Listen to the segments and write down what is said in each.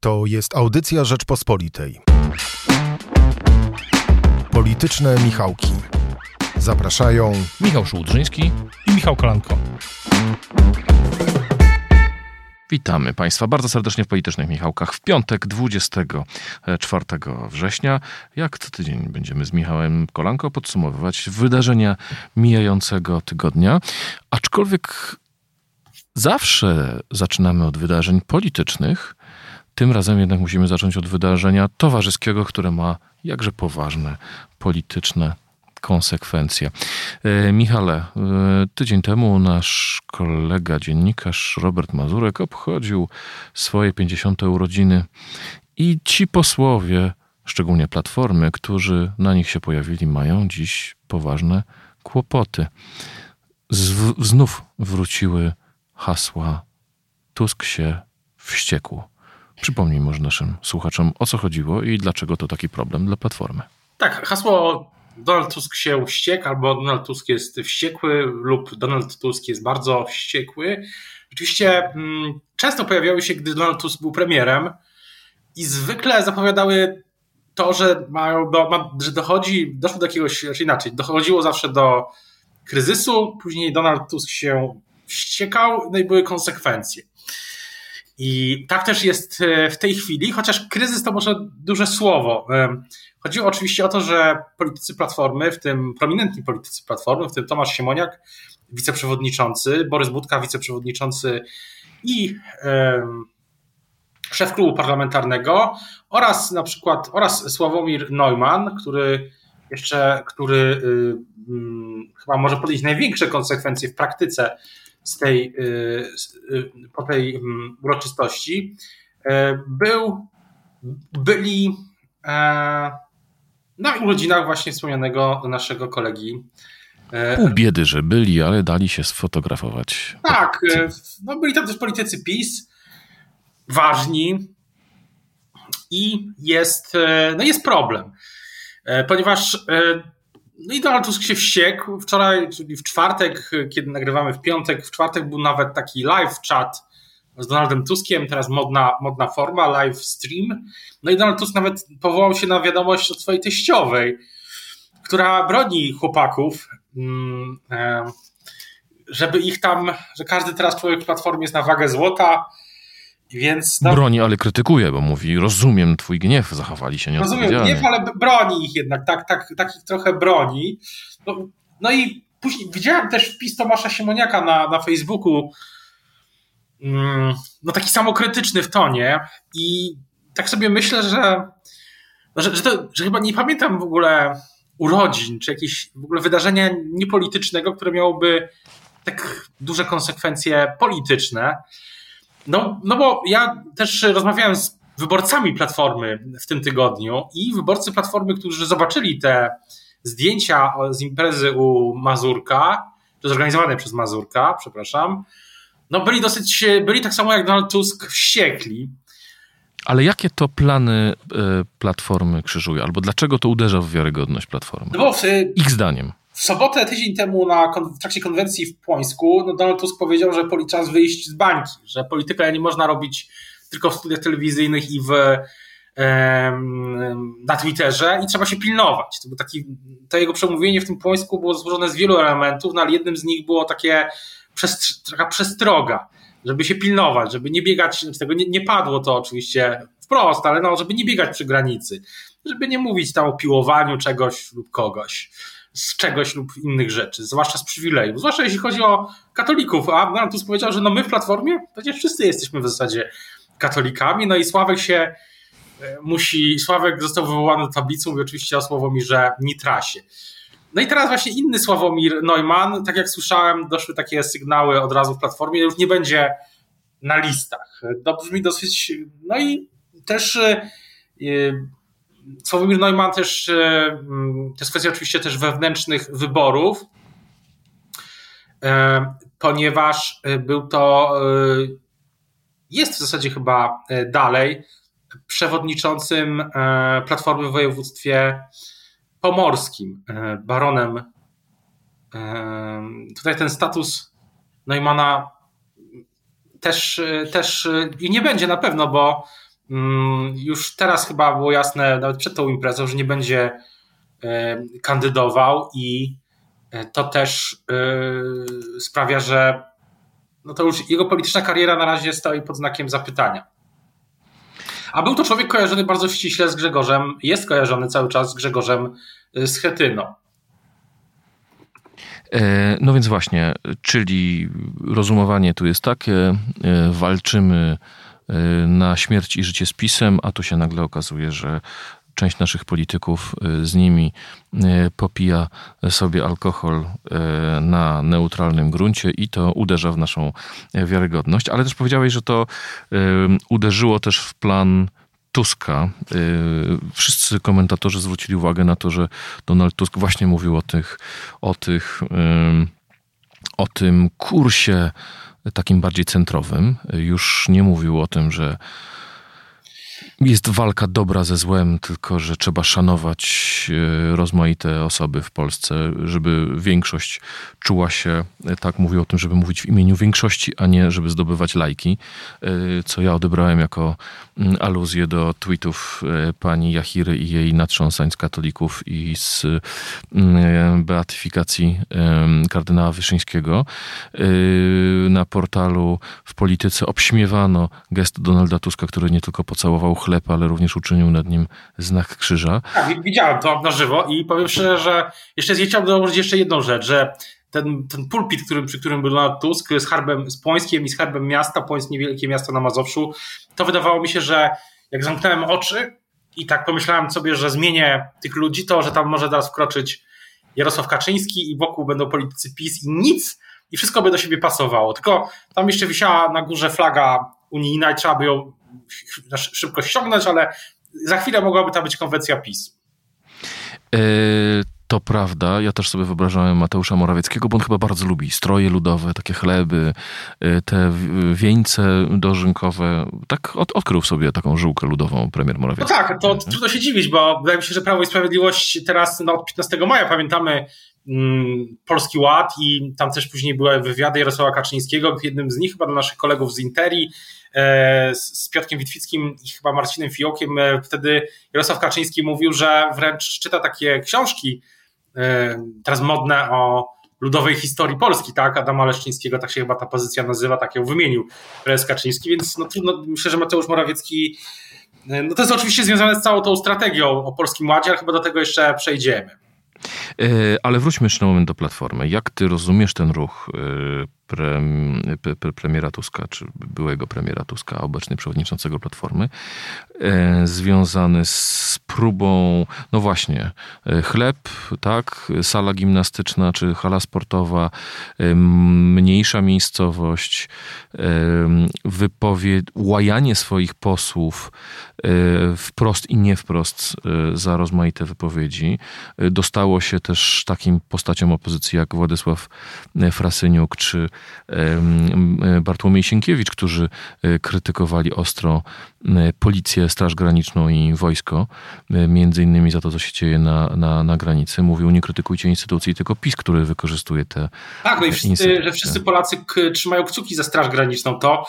To jest audycja Rzeczpospolitej. Polityczne Michałki. Zapraszają Michał Szułdrzyński i Michał Kolanko. Witamy Państwa bardzo serdecznie w Politycznych Michałkach w piątek 24 września. Jak co tydzień będziemy z Michałem Kolanko podsumowywać wydarzenia mijającego tygodnia. Aczkolwiek zawsze zaczynamy od wydarzeń politycznych. Tym razem jednak musimy zacząć od wydarzenia towarzyskiego, które ma jakże poważne polityczne konsekwencje. E, Michale, e, tydzień temu nasz kolega, dziennikarz Robert Mazurek obchodził swoje 50. urodziny i ci posłowie, szczególnie Platformy, którzy na nich się pojawili, mają dziś poważne kłopoty. znów wróciły hasła Tusk się wściekł. Przypomnij może naszym słuchaczom, o co chodziło i dlaczego to taki problem dla Platformy. Tak, hasło Donald Tusk się wściekł, albo Donald Tusk jest wściekły, lub Donald Tusk jest bardzo wściekły. Oczywiście mm, często pojawiały się, gdy Donald Tusk był premierem i zwykle zapowiadały to, że, mają do, że dochodzi, doszło do jakiegoś, raczej inaczej, dochodziło zawsze do kryzysu, później Donald Tusk się wściekał, no i były konsekwencje. I tak też jest e, w tej chwili, chociaż kryzys to może duże słowo. E, chodziło oczywiście o to, że politycy Platformy, w tym prominentni politycy Platformy, w tym Tomasz Siemoniak, wiceprzewodniczący, Borys Budka, wiceprzewodniczący i szef klubu parlamentarnego oraz na przykład oraz Sławomir Neumann, który jeszcze, który y, y, chyba może podjąć największe konsekwencje w praktyce z tej, y, y, po tej mm, uroczystości, e, był, byli e, na urodzinach właśnie wspomnianego naszego kolegi. E, Pół biedy, że byli, ale dali się sfotografować. Tak, no byli tam też politycy PiS, ważni i jest, no jest problem, ponieważ no i Donald Tusk się wściekł. Wczoraj, czyli w czwartek, kiedy nagrywamy w piątek, w czwartek był nawet taki live chat z Donaldem Tuskiem, teraz modna, modna forma, live stream. No i Donald Tusk nawet powołał się na wiadomość od swojej teściowej, która broni chłopaków, mm, e, żeby ich tam, że każdy teraz człowiek w platformie jest na wagę złota, więc, broni, ale krytykuje, bo mówi, rozumiem twój gniew, zachowali się nieodpowiedzialnie. Rozumiem gniew, ale broni ich jednak, tak, tak, tak ich trochę broni. No, no i później widziałem też wpis Tomasza Siemoniaka na, na Facebooku, mm, no taki samokrytyczny w tonie i tak sobie myślę, że, no, że, że, to, że chyba nie pamiętam w ogóle urodzin, czy jakieś w ogóle wydarzenia niepolitycznego, które miałoby tak duże konsekwencje polityczne. No, no bo ja też rozmawiałem z wyborcami Platformy w tym tygodniu i wyborcy Platformy, którzy zobaczyli te zdjęcia z imprezy u Mazurka, to zorganizowane przez Mazurka, przepraszam, no byli dosyć, byli tak samo jak Donald Tusk wściekli. Ale jakie to plany y, Platformy krzyżuje? Albo dlaczego to uderza w wiarygodność Platformy? No bo w, Ich zdaniem. W sobotę, tydzień temu na, w trakcie konwencji w Płońsku, no Donald Tusk powiedział, że czas wyjść z bańki, że polityka nie można robić tylko w studiach telewizyjnych i w, na Twitterze i trzeba się pilnować. To, był taki, to jego przemówienie w tym Płońsku było złożone z wielu elementów, no ale jednym z nich było takie taka przestroga, żeby się pilnować, żeby nie biegać, z tego nie, nie padło to oczywiście wprost, ale no, żeby nie biegać przy granicy, żeby nie mówić tam o piłowaniu czegoś lub kogoś z czegoś lub innych rzeczy, zwłaszcza z przywilejów, zwłaszcza jeśli chodzi o katolików. A Antus powiedział, że no my w Platformie przecież wszyscy jesteśmy w zasadzie katolikami, no i Sławek się e, musi, Sławek został wywołany do tablicy, mówi oczywiście o Sławomirze Nitrasie. No i teraz właśnie inny Sławomir Neumann, tak jak słyszałem, doszły takie sygnały od razu w Platformie, już nie będzie na listach. To brzmi dosyć, no i też e, Sławomir Neumann też, e, mm, to jest kwestia oczywiście też wewnętrznych wyborów, e, ponieważ e, był to, jest w zasadzie chyba dalej przewodniczącym Platformy w województwie pomorskim, baronem. Tutaj ten status Neumana też, też nie będzie na pewno, bo już teraz chyba było jasne, nawet przed tą imprezą, że nie będzie kandydował i to też sprawia, że no to już jego polityczna kariera na razie stoi pod znakiem zapytania. A był to człowiek kojarzony bardzo ściśle z Grzegorzem, jest kojarzony cały czas z Grzegorzem Schetyną. E, no więc właśnie, czyli rozumowanie tu jest takie, e, walczymy e, na śmierć i życie z pisem, a tu się nagle okazuje, że część naszych polityków z nimi popija sobie alkohol na neutralnym gruncie i to uderza w naszą wiarygodność. Ale też powiedziałeś, że to uderzyło też w plan Tuska. Y, wszyscy komentatorzy zwrócili uwagę na to, że Donald Tusk właśnie mówił o tych, o tych, o tym kursie takim bardziej centrowym. Już nie mówił o tym, że jest walka dobra ze złem, tylko że trzeba szanować e, rozmaite osoby w Polsce, żeby większość czuła się, e, tak mówił o tym, żeby mówić w imieniu większości, a nie żeby zdobywać lajki, e, co ja odebrałem jako mm, aluzję do tweetów pani Jachiry i jej natrząsań z katolików i z mm, beatyfikacji kardynała Wyszyńskiego. Na portalu w polityce obśmiewano gest Donalda Tuska, który nie tylko pocałował chleb, ale również uczynił nad nim znak krzyża. Tak, widziałem to na żywo i powiem szczerze, że jeszcze chciałbym dołożyć jeszcze jedną rzecz, że ten, ten pulpit, którym, przy którym był Donald Tusk z harbem, z Pońskiem i z harbem miasta, Pońsk niewielkie miasto na Mazowszu, to wydawało mi się, że jak zamknąłem oczy i tak pomyślałem sobie, że zmienię tych ludzi, to że tam może teraz wkroczyć Jarosław Kaczyński i wokół będą politycy PiS i nic i wszystko by do siebie pasowało. Tylko tam jeszcze wisiała na górze flaga unijna i trzeba by ją szybko ściągnąć, ale za chwilę mogłaby tam być konwencja PiS. Yy, to prawda. Ja też sobie wyobrażałem Mateusza Morawieckiego, bo on chyba bardzo lubi stroje ludowe, takie chleby, e, te wieńce dożynkowe. Tak od, odkrył sobie taką żyłkę ludową premier Morawiecki. No tak, to trudno się dziwić, bo wydaje mi się, że Prawo i Sprawiedliwość teraz no, od 15 maja pamiętamy Polski Ład i tam też później były wywiady Jarosława Kaczyńskiego, jednym z nich chyba do naszych kolegów z Interi, E, z Piotkiem Witwickim i chyba Marcinem Fiokiem. E, wtedy Jarosław Kaczyński mówił, że wręcz czyta takie książki e, teraz modne o ludowej historii Polski, tak? Adama Leszczyńskiego, tak się chyba ta pozycja nazywa, tak ją wymienił prezes Kaczyński, więc no trudno, myślę, że Mateusz Morawiecki no to jest oczywiście związane z całą tą strategią o Polskim Ładzie, ale chyba do tego jeszcze przejdziemy. Ale wróćmy jeszcze na moment do Platformy. Jak ty rozumiesz ten ruch pre, pre, premiera Tuska, czy byłego premiera Tuska, obecnie przewodniczącego Platformy, e, związany z próbą, no właśnie, e, chleb, tak, sala gimnastyczna, czy hala sportowa, e, mniejsza miejscowość, e, wypowiedź, łajanie swoich posłów e, wprost i nie wprost e, za rozmaite wypowiedzi. Dostało się też takim postaciom opozycji jak Władysław Frasyniuk, czy Bartłomiej Sienkiewicz, którzy e, krytykowali ostro policję, Straż Graniczną i wojsko, e, między innymi za to, co się dzieje na, na, na granicy. Mówił, nie krytykujcie instytucji, tylko PiS, który wykorzystuje te Tak, no i wszyscy, że wszyscy Polacy trzymają kciuki za Straż Graniczną, to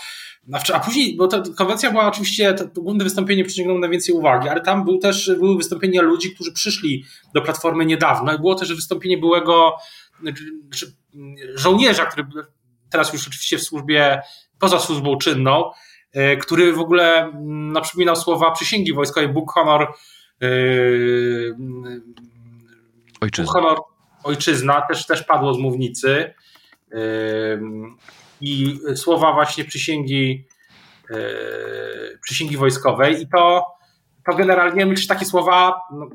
a później, bo ta konwencja była oczywiście, to, główne wystąpienie przyciągnęło najwięcej uwagi, ale tam był też, były wystąpienia ludzi, którzy przyszli do Platformy niedawno i było też wystąpienie byłego znaczy, żołnierza, który teraz już oczywiście w służbie, poza służbą czynną, e, który w ogóle mm, no, przypominał słowa przysięgi wojskowej Bóg, honor, yy, ojczyzna. Bóg, honor, ojczyzna, też, też padło z mównicy. Yy, I słowa właśnie przysięgi, yy, przysięgi wojskowej. I to, to generalnie, myślę, że takie słowa no,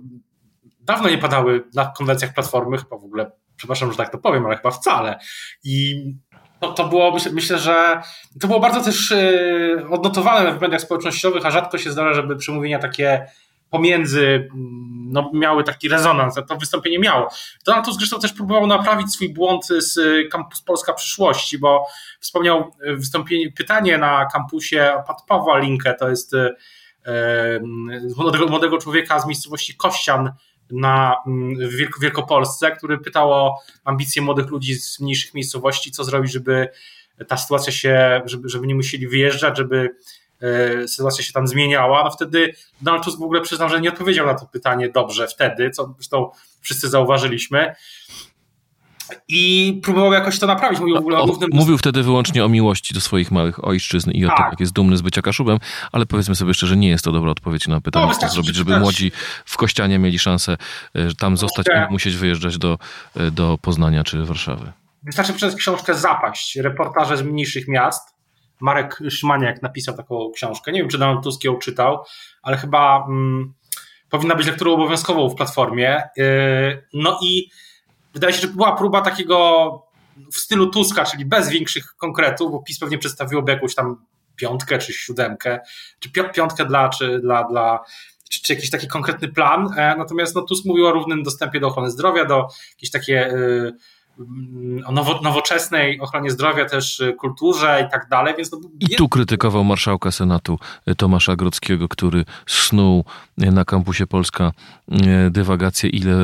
dawno nie padały na konwencjach Platformy, chyba w ogóle, przepraszam, że tak to powiem, ale chyba wcale. I to, to było, myślę, że to było bardzo też yy, odnotowane w mediach społecznościowych, a rzadko się zdarza, żeby przemówienia takie pomiędzy mm, no, miały taki rezonans, to wystąpienie miało. Donald Tusk zresztą też próbował naprawić swój błąd z Campus Polska Przyszłości, bo wspomniał wystąpienie, pytanie na kampusie Pat Pawła Linkę, to jest yy, młodego, młodego człowieka z miejscowości Kościan na, mm, w Wielkopolsce, który pytał o ambicje młodych ludzi z mniejszych miejscowości, co zrobić, żeby ta sytuacja się, żeby, żeby nie musieli wyjeżdżać, żeby sytuacja się tam zmieniała, no wtedy Donald Tusk w ogóle przyznał, że nie odpowiedział na to pytanie dobrze wtedy, co zresztą wszyscy zauważyliśmy i próbował jakoś to naprawić. Mówił, o, głównym... mówił wtedy wyłącznie o miłości do swoich małych ojszczyzn i o tak. tym, jak jest dumny z bycia Kaszubem, ale powiedzmy sobie szczerze, nie jest to dobra odpowiedź na pytanie, no, co zrobić, żeby młodzi w Kościanie mieli szansę e, tam zostać i musieć wyjeżdżać do, e, do Poznania czy Warszawy. Wystarczy przez książkę Zapaść, reportaże z mniejszych miast. Marek Szymaniak napisał taką książkę. Nie wiem, czy Donald Tusk ją czytał, ale chyba mm, powinna być lekturą obowiązkową w platformie. Yy, no i wydaje się, że była próba takiego w stylu Tuska, czyli bez większych konkretów, bo PiS pewnie przedstawiłoby jakąś tam piątkę czy siódemkę, czy piątkę dla, czy dla, dla czy, czy jakiś taki konkretny plan. E, natomiast no, Tusk mówił o równym dostępie do ochrony zdrowia, do jakieś takie y, o nowo, nowoczesnej ochronie zdrowia, też y, kulturze i tak dalej. Więc no, I tu krytykował marszałka Senatu Tomasza Grodzkiego, który snuł na kampusie Polska dywagację, ile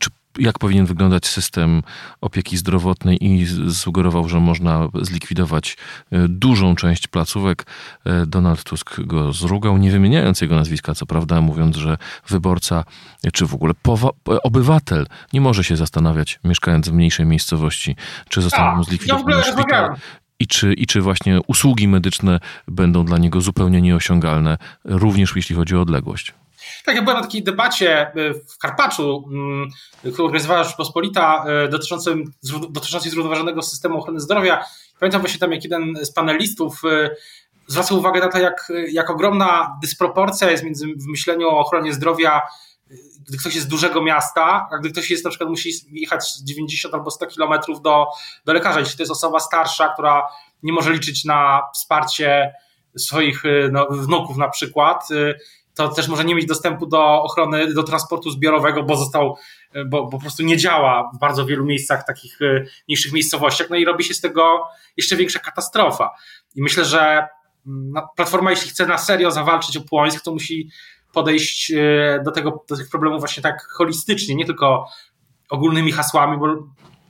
czy jak powinien wyglądać system opieki zdrowotnej i sugerował, że można zlikwidować e, dużą część placówek. E, Donald Tusk go zrugał, nie wymieniając jego nazwiska, co prawda, mówiąc, że wyborca, czy w ogóle obywatel nie może się zastanawiać, mieszkając w mniejszej miejscowości, czy zostaną mu zlikwidowany szpital i czy, i czy właśnie usługi medyczne będą dla niego zupełnie nieosiągalne, również jeśli chodzi o odległość. Tak, ja byłem na takiej debacie e, w Karpaczu, mm, którą organizowała Rzeczpospolita, e, dotyczącej, zrównoważonego systemu ochrony zdrowia. Pamiętam właśnie tam, jak jeden z panelistów e, zwracał uwagę na to, jak, jak ogromna dysproporcja jest między w myśleniu o ochronie zdrowia, gdy ktoś jest z dużego miasta, a gdy ktoś jest na przykład musi jechać 90 albo 100 kilometrów do, do lekarza. Jeśli to jest osoba starsza, która nie może liczyć na wsparcie swoich no, wnuków na przykład, to też może nie mieć dostępu do ochrony, do transportu zbiorowego, bo został, bo, bo po prostu nie działa w bardzo wielu miejscach, takich e, mniejszych miejscowościach, no i robi się z tego jeszcze większa katastrofa. I myślę, że mm, no, Platforma, jeśli chce na serio zawalczyć o Płońsk, to musi podejść e, do, tego, do tych problemów właśnie tak holistycznie, nie tylko ogólnymi hasłami, bo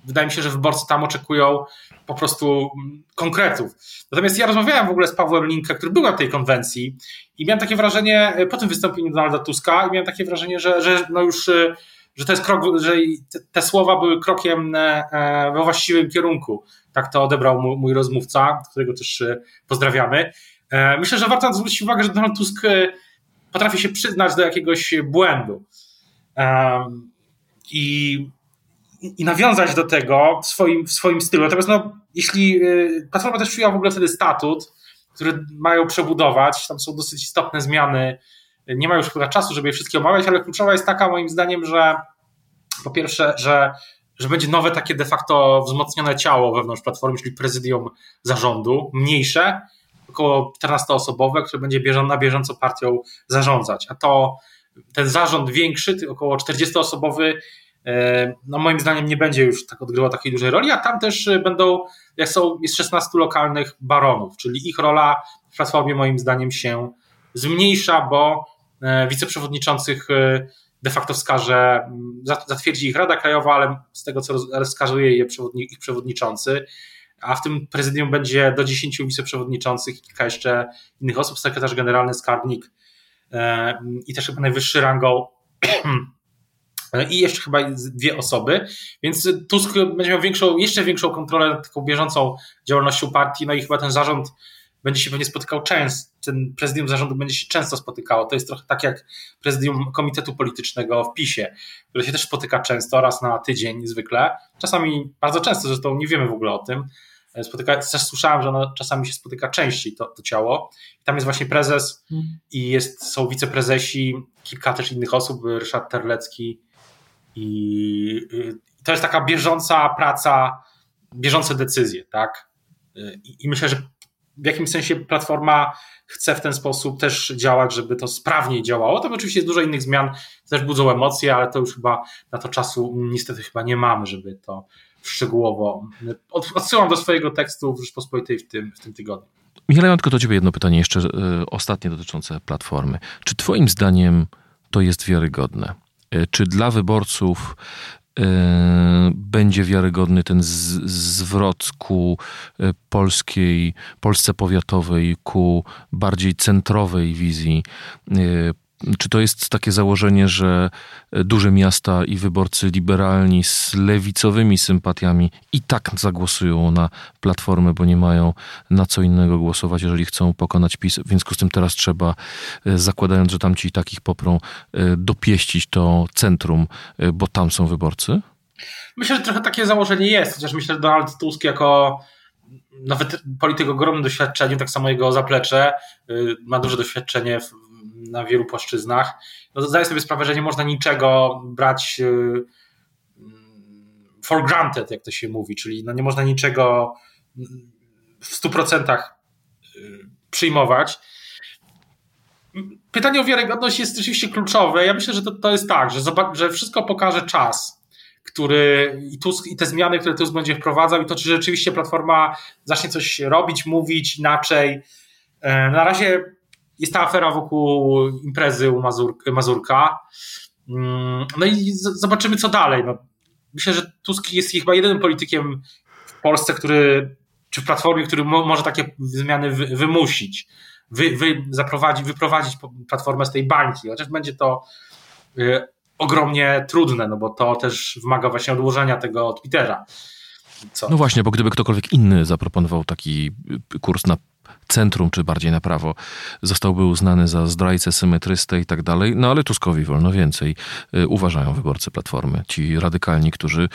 wydaje mi się, że wyborcy tam oczekują po prostu mm, konkretów. Natomiast ja rozmawiałem w ogóle z Pawłem Linkę, który był na tej konwencji i miałem takie wrażenie, e, po tym wystąpieniu Donalda Tuska, miałem takie wrażenie, że, że no już e, że to jest krok, że te, słowa były krokiem e, we właściwym kierunku. Tak to odebrał mój rozmówca, którego też pozdrawiamy. Myślę, że warto zwrócić uwagę, że Donald Tusk potrafi się przyznać do jakiegoś błędu. I i nawiązać do tego w swoim, w swoim stylu. Natomiast no, jeśli y, Platforma też przyjęła w ogóle wtedy statut, który mają przebudować, tam są dosyć istotne zmiany, nie ma już chyba czasu, żeby je wszystkie omawiać, ale kluczowa jest taka moim zdaniem, że po pierwsze, że, że będzie nowe takie de facto wzmocnione ciało wewnątrz Platformy, czyli prezydium zarządu, mniejsze, około 14-osobowe, które będzie na bieżąco partią zarządzać. A to ten zarząd większy, około 40-osobowy, E, no moim zdaniem nie będzie już tak odgrywał takiej dużej roli, a tam też e, będą, jak są, jest 16 lokalnych baronów, czyli ich rola w Platformie moim zdaniem się zmniejsza, bo e, wiceprzewodniczących de facto wskaże, zatwierdzi ich Rada Krajowa, ale z tego co wskazuje je ich przewodniczący, a w tym prezydium będzie do 10 wiceprzewodniczących i kilka jeszcze innych osób, sekretarz generalny, skarbnik i też chyba najwyższy rangą i jeszcze chyba dwie osoby, więc Tusk będzie miał większą, jeszcze większą kontrolę nad taką bieżącą działalnością partii, no i chyba ten zarząd będzie się pewnie spotykał często, ten prezydium zarządu będzie się często spotykało. To jest trochę tak jak prezydium komitetu politycznego w PiSie, które się też spotyka często, raz na tydzień zwykle, czasami bardzo często, zresztą nie wiemy w ogóle o tym. Spotyka, też słyszałem, że ono czasami się spotyka częściej, to, to ciało. I tam jest właśnie prezes hmm. i jest, są wiceprezesi, kilka też innych osób, Ryszard Terlecki, i to jest taka bieżąca praca, bieżące decyzje, tak? I myślę, że w jakimś sensie Platforma chce w ten sposób też działać, żeby to sprawniej działało. Tam oczywiście jest dużo innych zmian, też budzą emocje, ale to już chyba na to czasu niestety chyba nie mamy, żeby to szczegółowo. Odsyłam do swojego tekstu w Rzeczpospolitej w tym, w tym tygodniu. Michał, tylko do Ciebie jedno pytanie jeszcze y, ostatnie dotyczące Platformy. Czy Twoim zdaniem to jest wiarygodne? E, czy dla wyborców będzie wiarygodny ten zwrot ku polskiej, Polsce powiatowej, ku bardziej centrowej wizji czy to jest takie założenie, że duże miasta i wyborcy liberalni z lewicowymi sympatiami i tak zagłosują na platformę, bo nie mają na co innego głosować, jeżeli chcą pokonać PiS. W związku z tym teraz trzeba, e, zakładając, że tamci i takich poprą, e, dopieścić to centrum, e, bo tam są wyborcy? Myślę, że trochę takie założenie jest, chociaż myślę, że Donald Tusk jako nawet polityk ogromnym doświadczeniu, tak samo jego zaplecze, ma duże doświadczenie w na wielu płaszczyznach, no to zdaję sobie sprawę, że nie można niczego brać y, for granted, jak to się mówi, czyli no nie można niczego w 100% y, przyjmować. Pytanie o wiarygodność jest rzeczywiście kluczowe. Ja myślę, że to, to jest tak, że, że wszystko pokaże czas, który i, Tusk, i te zmiany, które Tusk będzie wprowadzał, i to, czy rzeczywiście Platforma zacznie coś robić, mówić inaczej. E, na razie jest ta afera wokół imprezy u Mazurka. Mm, no i zobaczymy, co dalej. No, myślę, że Tusk jest chyba jedynym politykiem w Polsce, który, czy w Platformie, który mo, może takie zmiany wy, wymusić, wy, wy, zaprowadzić, wyprowadzić Platformę z tej bańki, chociaż będzie to y, ogromnie trudne, no bo to też wymaga właśnie odłożenia tego Twittera. Co? No właśnie, bo gdyby ktokolwiek inny zaproponował taki kurs na centrum, czy bardziej na prawo, zostałby uznany za zdrajcę, symetrystę i tak dalej. No ale Tuskowi wolno więcej. Y, uważają wyborcy Platformy. Ci radykalni, którzy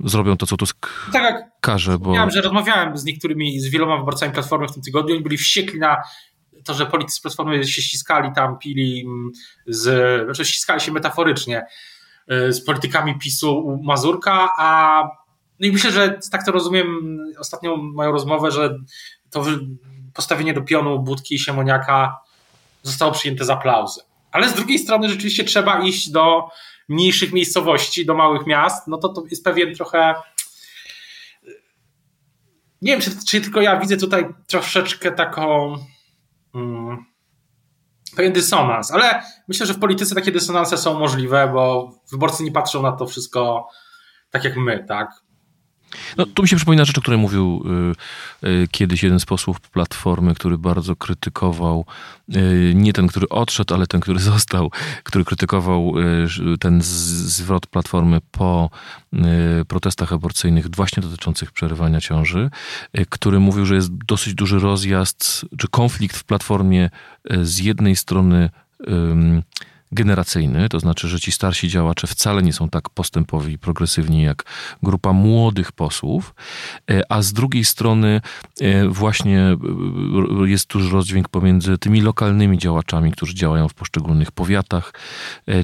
zrobią to, co Tusk tak jak każe. Bo... Że rozmawiałem z niektórymi, z wieloma wyborcami Platformy w tym tygodniu. Oni byli wściekli na to, że politycy Platformy się ściskali tam, pili mm, z... Znaczy ściskali się metaforycznie y, z politykami PiSu u Mazurka, a no i myślę, że tak to rozumiem ostatnią moją rozmowę, że to postawienie do pionu Budki i Siemoniaka zostało przyjęte z aplauzem. Ale z drugiej strony rzeczywiście trzeba iść do mniejszych miejscowości, do małych miast, no to to jest pewien trochę nie wiem, czy, czy tylko ja widzę tutaj troszeczkę taką hmm, pewien dysonans, ale myślę, że w polityce takie dysonanse są możliwe, bo wyborcy nie patrzą na to wszystko tak jak my, tak? No, tu mi się przypomina rzecz, o której mówił y, y, kiedyś jeden z posłów Platformy, który bardzo krytykował, y, nie ten, który odszedł, ale ten, który został, który krytykował y, ten zwrot Platformy po y, protestach aborcyjnych właśnie dotyczących przerywania ciąży, y, który mówił, że jest dosyć duży rozjazd, czy konflikt w Platformie z jednej strony generacyjny, to znaczy, że ci starsi działacze wcale nie są tak postępowi i progresywni jak grupa młodych posłów, e, a z drugiej strony e, właśnie e, jest duży rozdźwięk pomiędzy tymi lokalnymi działaczami, którzy działają w poszczególnych powiatach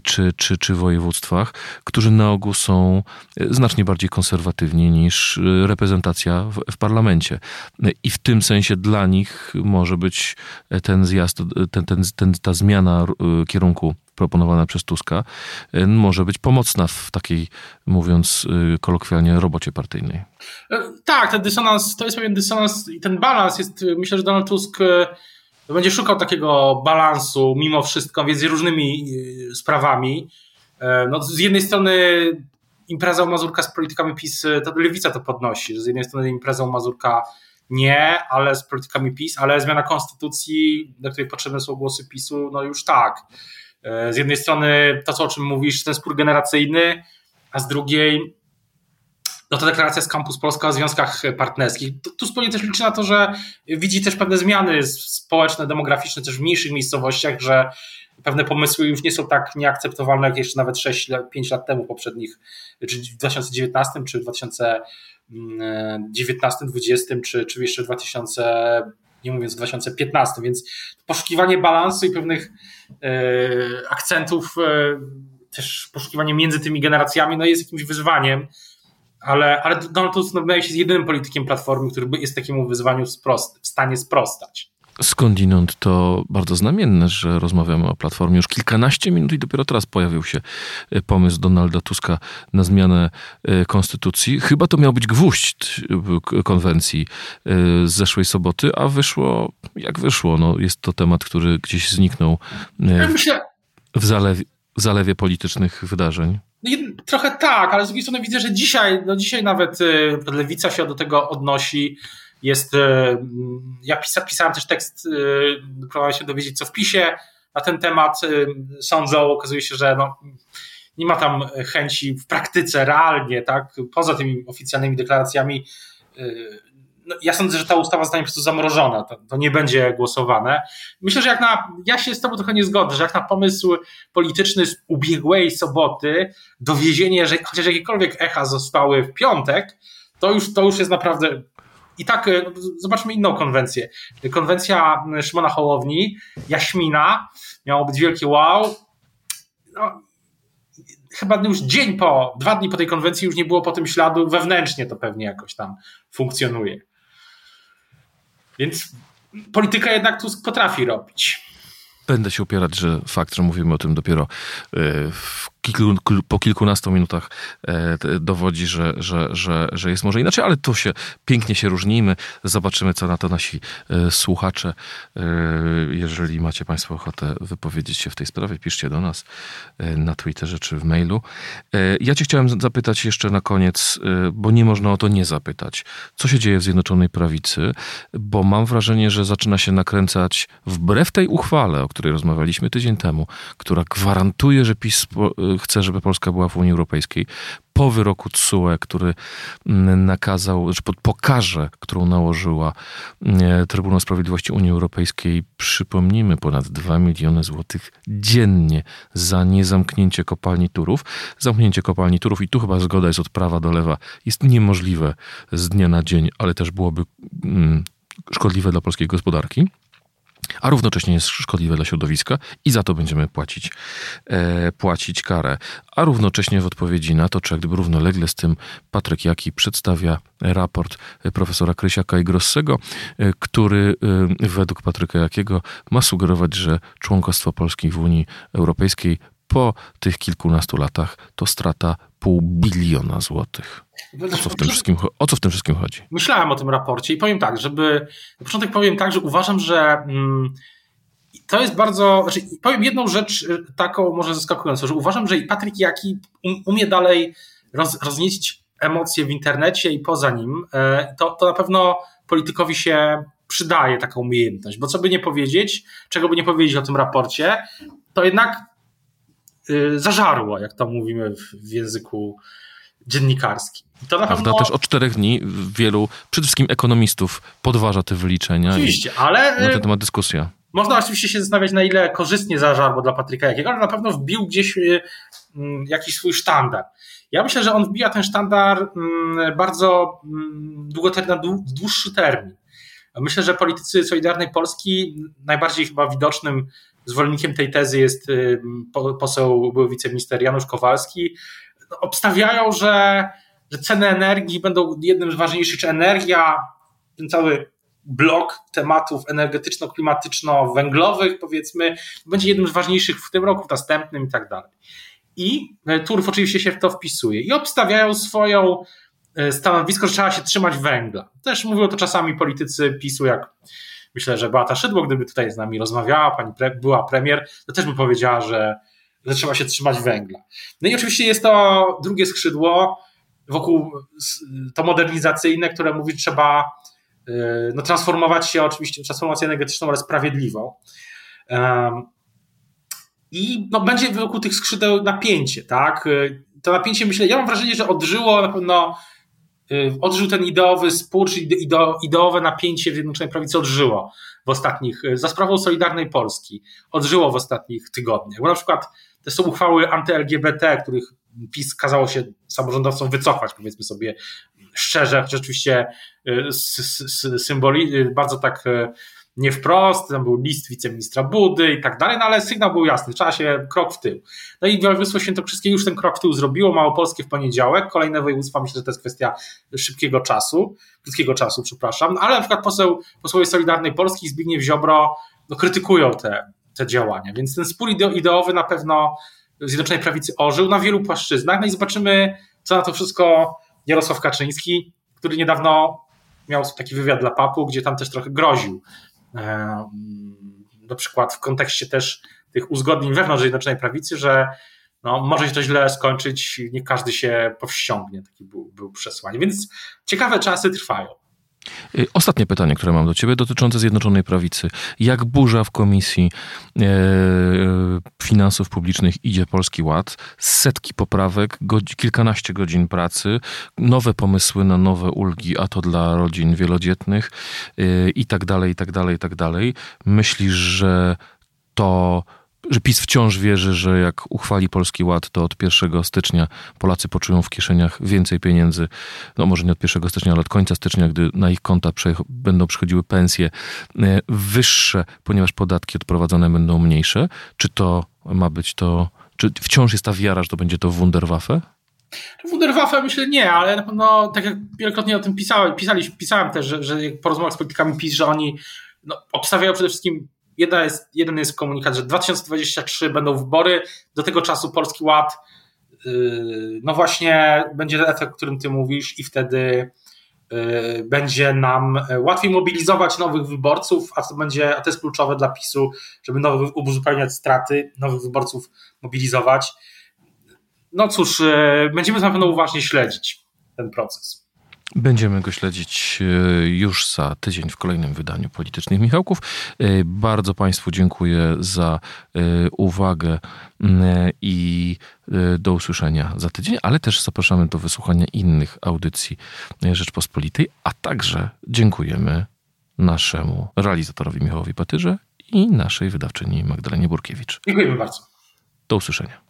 czy, czy, czy województwach, którzy na ogół są znacznie bardziej konserwatywni niż reprezentacja w, w parlamencie. I w tym sensie dla nich może być ten zjazd, ten, ten, ten, ta zmiana kierunku proponowana przez Tuska y, może być pomocna w takiej, mówiąc y, kolokwialnie, robocie partyjnej. E, tak, ten dysonans, to jest pewien dysonans i ten balans jest, y, myślę, że Donald Tusk będzie szukał takiego balansu mimo wszystko między różnymi sprawami. E, no, z jednej strony impreza Mazurka z politykami PiS, to lewica to podnosi, że z jednej strony impreza Mazurka nie, ale z politykami PiS, ale zmiana konstytucji, do której potrzebne są głosy PiSu, no już tak. E, z jednej strony to, co, o czym mówisz, ten spór generacyjny, a z drugiej no to deklaracja z Campus Polska o związkach partnerskich. Tu, wspólnie też liczy na to, że widzi też pewne zmiany społeczne, demograficzne też w mniejszych miejscowościach, że pewne pomysły już nie są tak nieakceptowalne jak jeszcze nawet 6-5 lat temu poprzednich, czy w 2019, czy w 2019, 2020, czy, czy jeszcze w 2000 nie mówiąc w 2015, więc poszukiwanie balansu i pewnych e, akcentów, e, też poszukiwanie między tymi generacjami, no jest jakimś wyzwaniem, ale, ale Donald Tusk no, się jedynym politykiem Platformy, który jest takiemu wyzwaniu sprost, w stanie sprostać. Skądinąd to bardzo znamienne, że rozmawiamy o Platformie już kilkanaście minut i dopiero teraz pojawił się e, pomysł Donalda Tuska na zmianę e, konstytucji. Chyba to miał być gwóźdź e, konwencji z zeszłej soboty, a wyszło jak wyszło. No, jest to temat, który gdzieś zniknął w, zalewie, w zalewie politycznych wydarzeń. No, trochę tak, ale z drugiej strony widzę, że dzisiaj, no dzisiaj nawet lewica się do tego odnosi. Jest, y, ja pisa, pisałem też tekst, y, próbowałem się dowiedzieć, co w PiSie na ten temat sądzą. Okazuje się, że no, nie ma tam chęci w praktyce, realnie, tak, poza tymi oficjalnymi deklaracjami no, ja sądzę, że ta ustawa zostanie po prostu zamrożona, to, to, nie będzie głosowane. Myślę, że jak na, ja się z tobą trochę nie zgodzę, że jak na pomysł polityczny z ubiegłej soboty, dowiezienie, że chociaż jakiekolwiek echa zostały w piątek, to już, to już jest naprawdę i tak e, zobaczmy inną konwencję. Konwencja Szymona Hołowni, Jaśmina, miało być wielkie wow. No, chyba już dzień po, dwa dni po tej konwencji już nie było po tym śladu, wewnętrznie to pewnie jakoś tam funkcjonuje. Więc polityka jednak Tusk potrafi robić. Będę się upierać, że fakt, że mówimy o tym dopiero e, w kilku, po kilkunastu minutach e, dowodzi, że, że, że, że jest może inaczej, ale to się pięknie się różnimy. Zobaczymy, co na to nasi e, słuchacze. E, jeżeli macie Państwo ochotę wypowiedzieć się w tej sprawie, piszcie do nas na Twitterze czy w mailu. Ja Cię chciałem zapytać jeszcze na koniec, bo nie można o to nie zapytać. Co się dzieje w Zjednoczonej Prawicy? Bo mam wrażenie, że zaczyna się nakręcać wbrew tej uchwale, o której rozmawialiśmy tydzień temu, która gwarantuje, że PiS chce, żeby Polska była w Unii Europejskiej. Po wyroku TSUE, który mm, nakazał, czy pokaże, którą nałożyła mm, Trybunał Sprawiedliwości Unii Europejskiej, przypomnijmy, ponad 2 miliony złotych dziennie za niezamknięcie kopalni Turów. Zamknięcie kopalni Turów, i tu chyba zgoda jest od prawa do lewa, jest niemożliwe z dnia na dzień, ale też byłoby mm, szkodliwe dla polskiej gospodarki a równocześnie jest szkodliwe dla środowiska i za to będziemy płacić, e, płacić karę. A równocześnie w odpowiedzi na to, czy jak gdyby równolegle z tym Patryk Jaki przedstawia raport profesora Krysiaka i Grossego, e, który e, według Patryka Jakiego ma sugerować, że członkostwo Polski w Unii Europejskiej po tych kilkunastu latach to strata pół biliona złotych. O co, w tym wszystkim, o co w tym wszystkim chodzi? Myślałem o tym raporcie i powiem tak, żeby. Na początek powiem tak, że uważam, że mm, to jest bardzo. Znaczy, powiem jedną rzecz y, taką może zaskakującą, że uważam, że Patryk Jaki um, umie dalej roz, roznieść emocje w internecie i poza nim. E, to, to na pewno politykowi się przydaje taką umiejętność, bo co by nie powiedzieć, czego by nie powiedzieć o tym raporcie, to jednak y, zażarło, jak to mówimy w, języku dziennikarskim. To na Prawda, pewno... też od czterech dni wielu, przede wszystkim ekonomistów, podważa te wyliczenia. Oczywiście, ale... Na ten y, temat dyskusja. Można oczywiście się zastanawiać, na ile korzystnie zażarło dla Patryka Jakiego, ale na pewno wbił gdzieś y, mm, jakiś swój sztandar. Ja myślę, że on wbija ten sztandar mm, bardzo mm, długotermin, dłuższy termin. Myślę, że politycy Solidarnej Polski najbardziej chyba widocznym zwolennikiem tej tezy jest y, poseł, były wiceminister Janusz Kowalski. No, obstawiają, że że ceny energii będą jednym z ważniejszych, czy energia, ten cały blok tematów energetyczno-klimatyczno-węglowych, powiedzmy, będzie jednym z ważniejszych w tym roku, w następnym i tak dalej. I e, Turów oczywiście się w to wpisuje i obstawiają swoją e, stanowisko, że trzeba się trzymać węgla. Też mówią to czasami politycy PiSu, jak myślę, że Beata Szydło, gdyby tutaj z nami rozmawiała, pani pre, była premier, to też by powiedziała, że, że trzeba się trzymać węgla. No i oczywiście jest to drugie skrzydło, wokół to modernizacyjne, które mówi, trzeba y, no, transformować się oczywiście, transformację energetyczną, ale sprawiedliwą. I no, będzie wokół tych skrzydeł napięcie, tak? Y, to napięcie, myślę, ja mam wrażenie, że odżyło na pewno, odżył ten ideowy spór, czy ideowe napięcie w Zjednoczonej Prawicy odżyło w ostatnich, za sprawą Solidarnej Polski, odżyło w ostatnich tygodniach. Bo na przykład te są uchwały anty-LGBT, których PiS kazało się samorządowcom wycofać, powiedzmy sobie szczerze, chociaż oczywiście y, symboli, y, bardzo tak y, nie wprost, tam był list wiceministra Budy i tak dalej, no ale sygnał był jasny, trzeba się krok w tył. No i województwo świętokrzyskie już ten krok w tył zrobiło, Małopolskie w poniedziałek, kolejne województwa, myślę, że to jest kwestia szybkiego czasu, krótkiego czasu, przepraszam, no ale na przykład poseł, posłowie Solidarnej Polski Zbigniew Ziobro no, krytykują te, te działania, więc ten spór ideowy na pewno Zjednoczonej Prawicy ożył na wielu płaszczyznach. No i zobaczymy, co na to wszystko Jarosław Kaczyński, który niedawno miał taki wywiad dla papu, gdzie tam też trochę groził. Na przykład w kontekście też tych uzgodnień wewnątrz Zjednoczonej Prawicy, że no, może się to źle skończyć, nie każdy się powściągnie, taki był, był przesłanie. Więc ciekawe czasy trwają. Y, ostatnie pytanie, które mam do Ciebie, dotyczące Zjednoczonej Prawicy. Jak burza w Komisji e, Finansów Publicznych idzie Polski Ład? Setki poprawek, kilkanaście godzin pracy, nowe pomysły na nowe ulgi, a to dla rodzin wielodzietnych e, i tak dalej, i tak dalej, i tak dalej. Myślisz, że to że PiS wciąż wierzy, że jak uchwali Polski Ład, to od 1 stycznia Polacy poczują w kieszeniach więcej pieniędzy, no może nie od 1 stycznia, ale od końca stycznia, gdy na ich konta będą przychodziły pensje e, wyższe, ponieważ podatki odprowadzone będą mniejsze. Czy to ma być to, czy wciąż jest ta wiara, że to będzie to Wunderwaffe? Wunderwaffe myślę nie, ale na pewno tak jak wielokrotnie o tym pisałem, pisałem też, że, że po rozmowach z politykami PiS, że oni no, obstawiają przede wszystkim Jedna jest, jeden jest komunikat, że 2023 będą wybory, do tego czasu Polski Ład, yy, no właśnie będzie efekt, o którym ty mówisz i wtedy yy, będzie nam łatwiej mobilizować nowych wyborców, a to będzie, a to jest kluczowe dla PiSu, żeby nowych, uzupełniać straty, nowych wyborców mobilizować. No cóż, yy, będziemy na pewno uważnie śledzić ten proces. Będziemy go śledzić e, już za tydzień w kolejnym wydaniu Politycznych Michałków. E, bardzo Państwu dziękuję za e, uwagę i do usłyszenia za tydzień, ale też zapraszamy do wysłuchania innych audycji Rzeczpospolitej, a także dziękujemy naszemu realizatorowi Michałowi Patyrze i naszej wydawczyni Magdalenie Burkiewicz. Dziękujemy bardzo. Do usłyszenia.